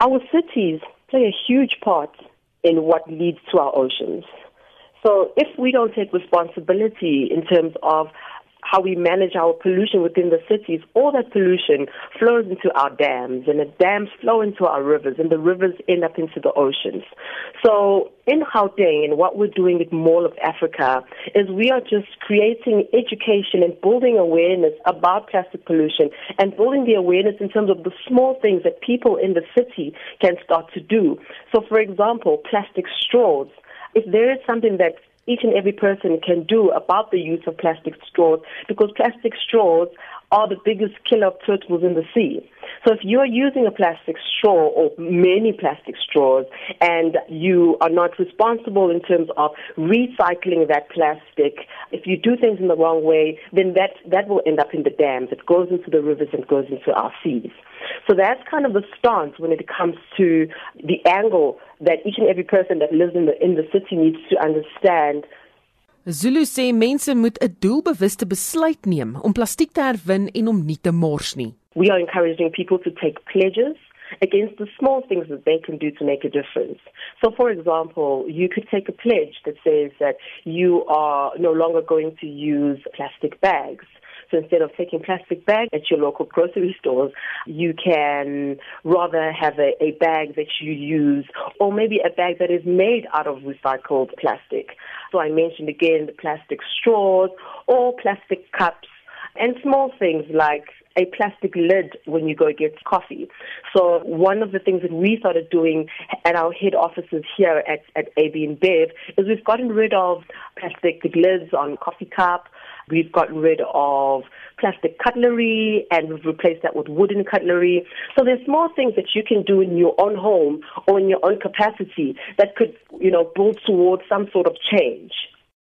Our cities play a huge part in what leads to our oceans. So if we don't take responsibility in terms of how we manage our pollution within the cities, all that pollution flows into our dams, and the dams flow into our rivers, and the rivers end up into the oceans. So in Gauteng, and what we're doing with Mall of Africa, is we are just creating education and building awareness about plastic pollution, and building the awareness in terms of the small things that people in the city can start to do. So, for example, plastic straws. If there is something that each and every person can do about the use of plastic straws because plastic straws are the biggest killer of turtles in the sea. So if you're using a plastic straw or many plastic straws and you are not responsible in terms of recycling that plastic, if you do things in the wrong way, then that, that will end up in the dams. It goes into the rivers and goes into our seas. So that's kind of the stance when it comes to the angle that each and every person that lives in the in the city needs to understand Zulu sê mense moet 'n doelbewuste besluit neem om plastiek te herwin en om nie te mors nie. We are encouraging people to take pledges against the small things that they can do to make a difference. So, for example, you could take a pledge that says that you are no longer going to use plastic bags. So instead of taking plastic bags at your local grocery stores, you can rather have a, a bag that you use or maybe a bag that is made out of recycled plastic. So I mentioned again the plastic straws or plastic cups and small things like a plastic lid when you go get coffee. So one of the things that we started doing at our head offices here at, at AB InBev is we've gotten rid of plastic lids on coffee cup. We've gotten rid of plastic cutlery and we've replaced that with wooden cutlery. So there's small things that you can do in your own home or in your own capacity that could, you know, build towards some sort of change.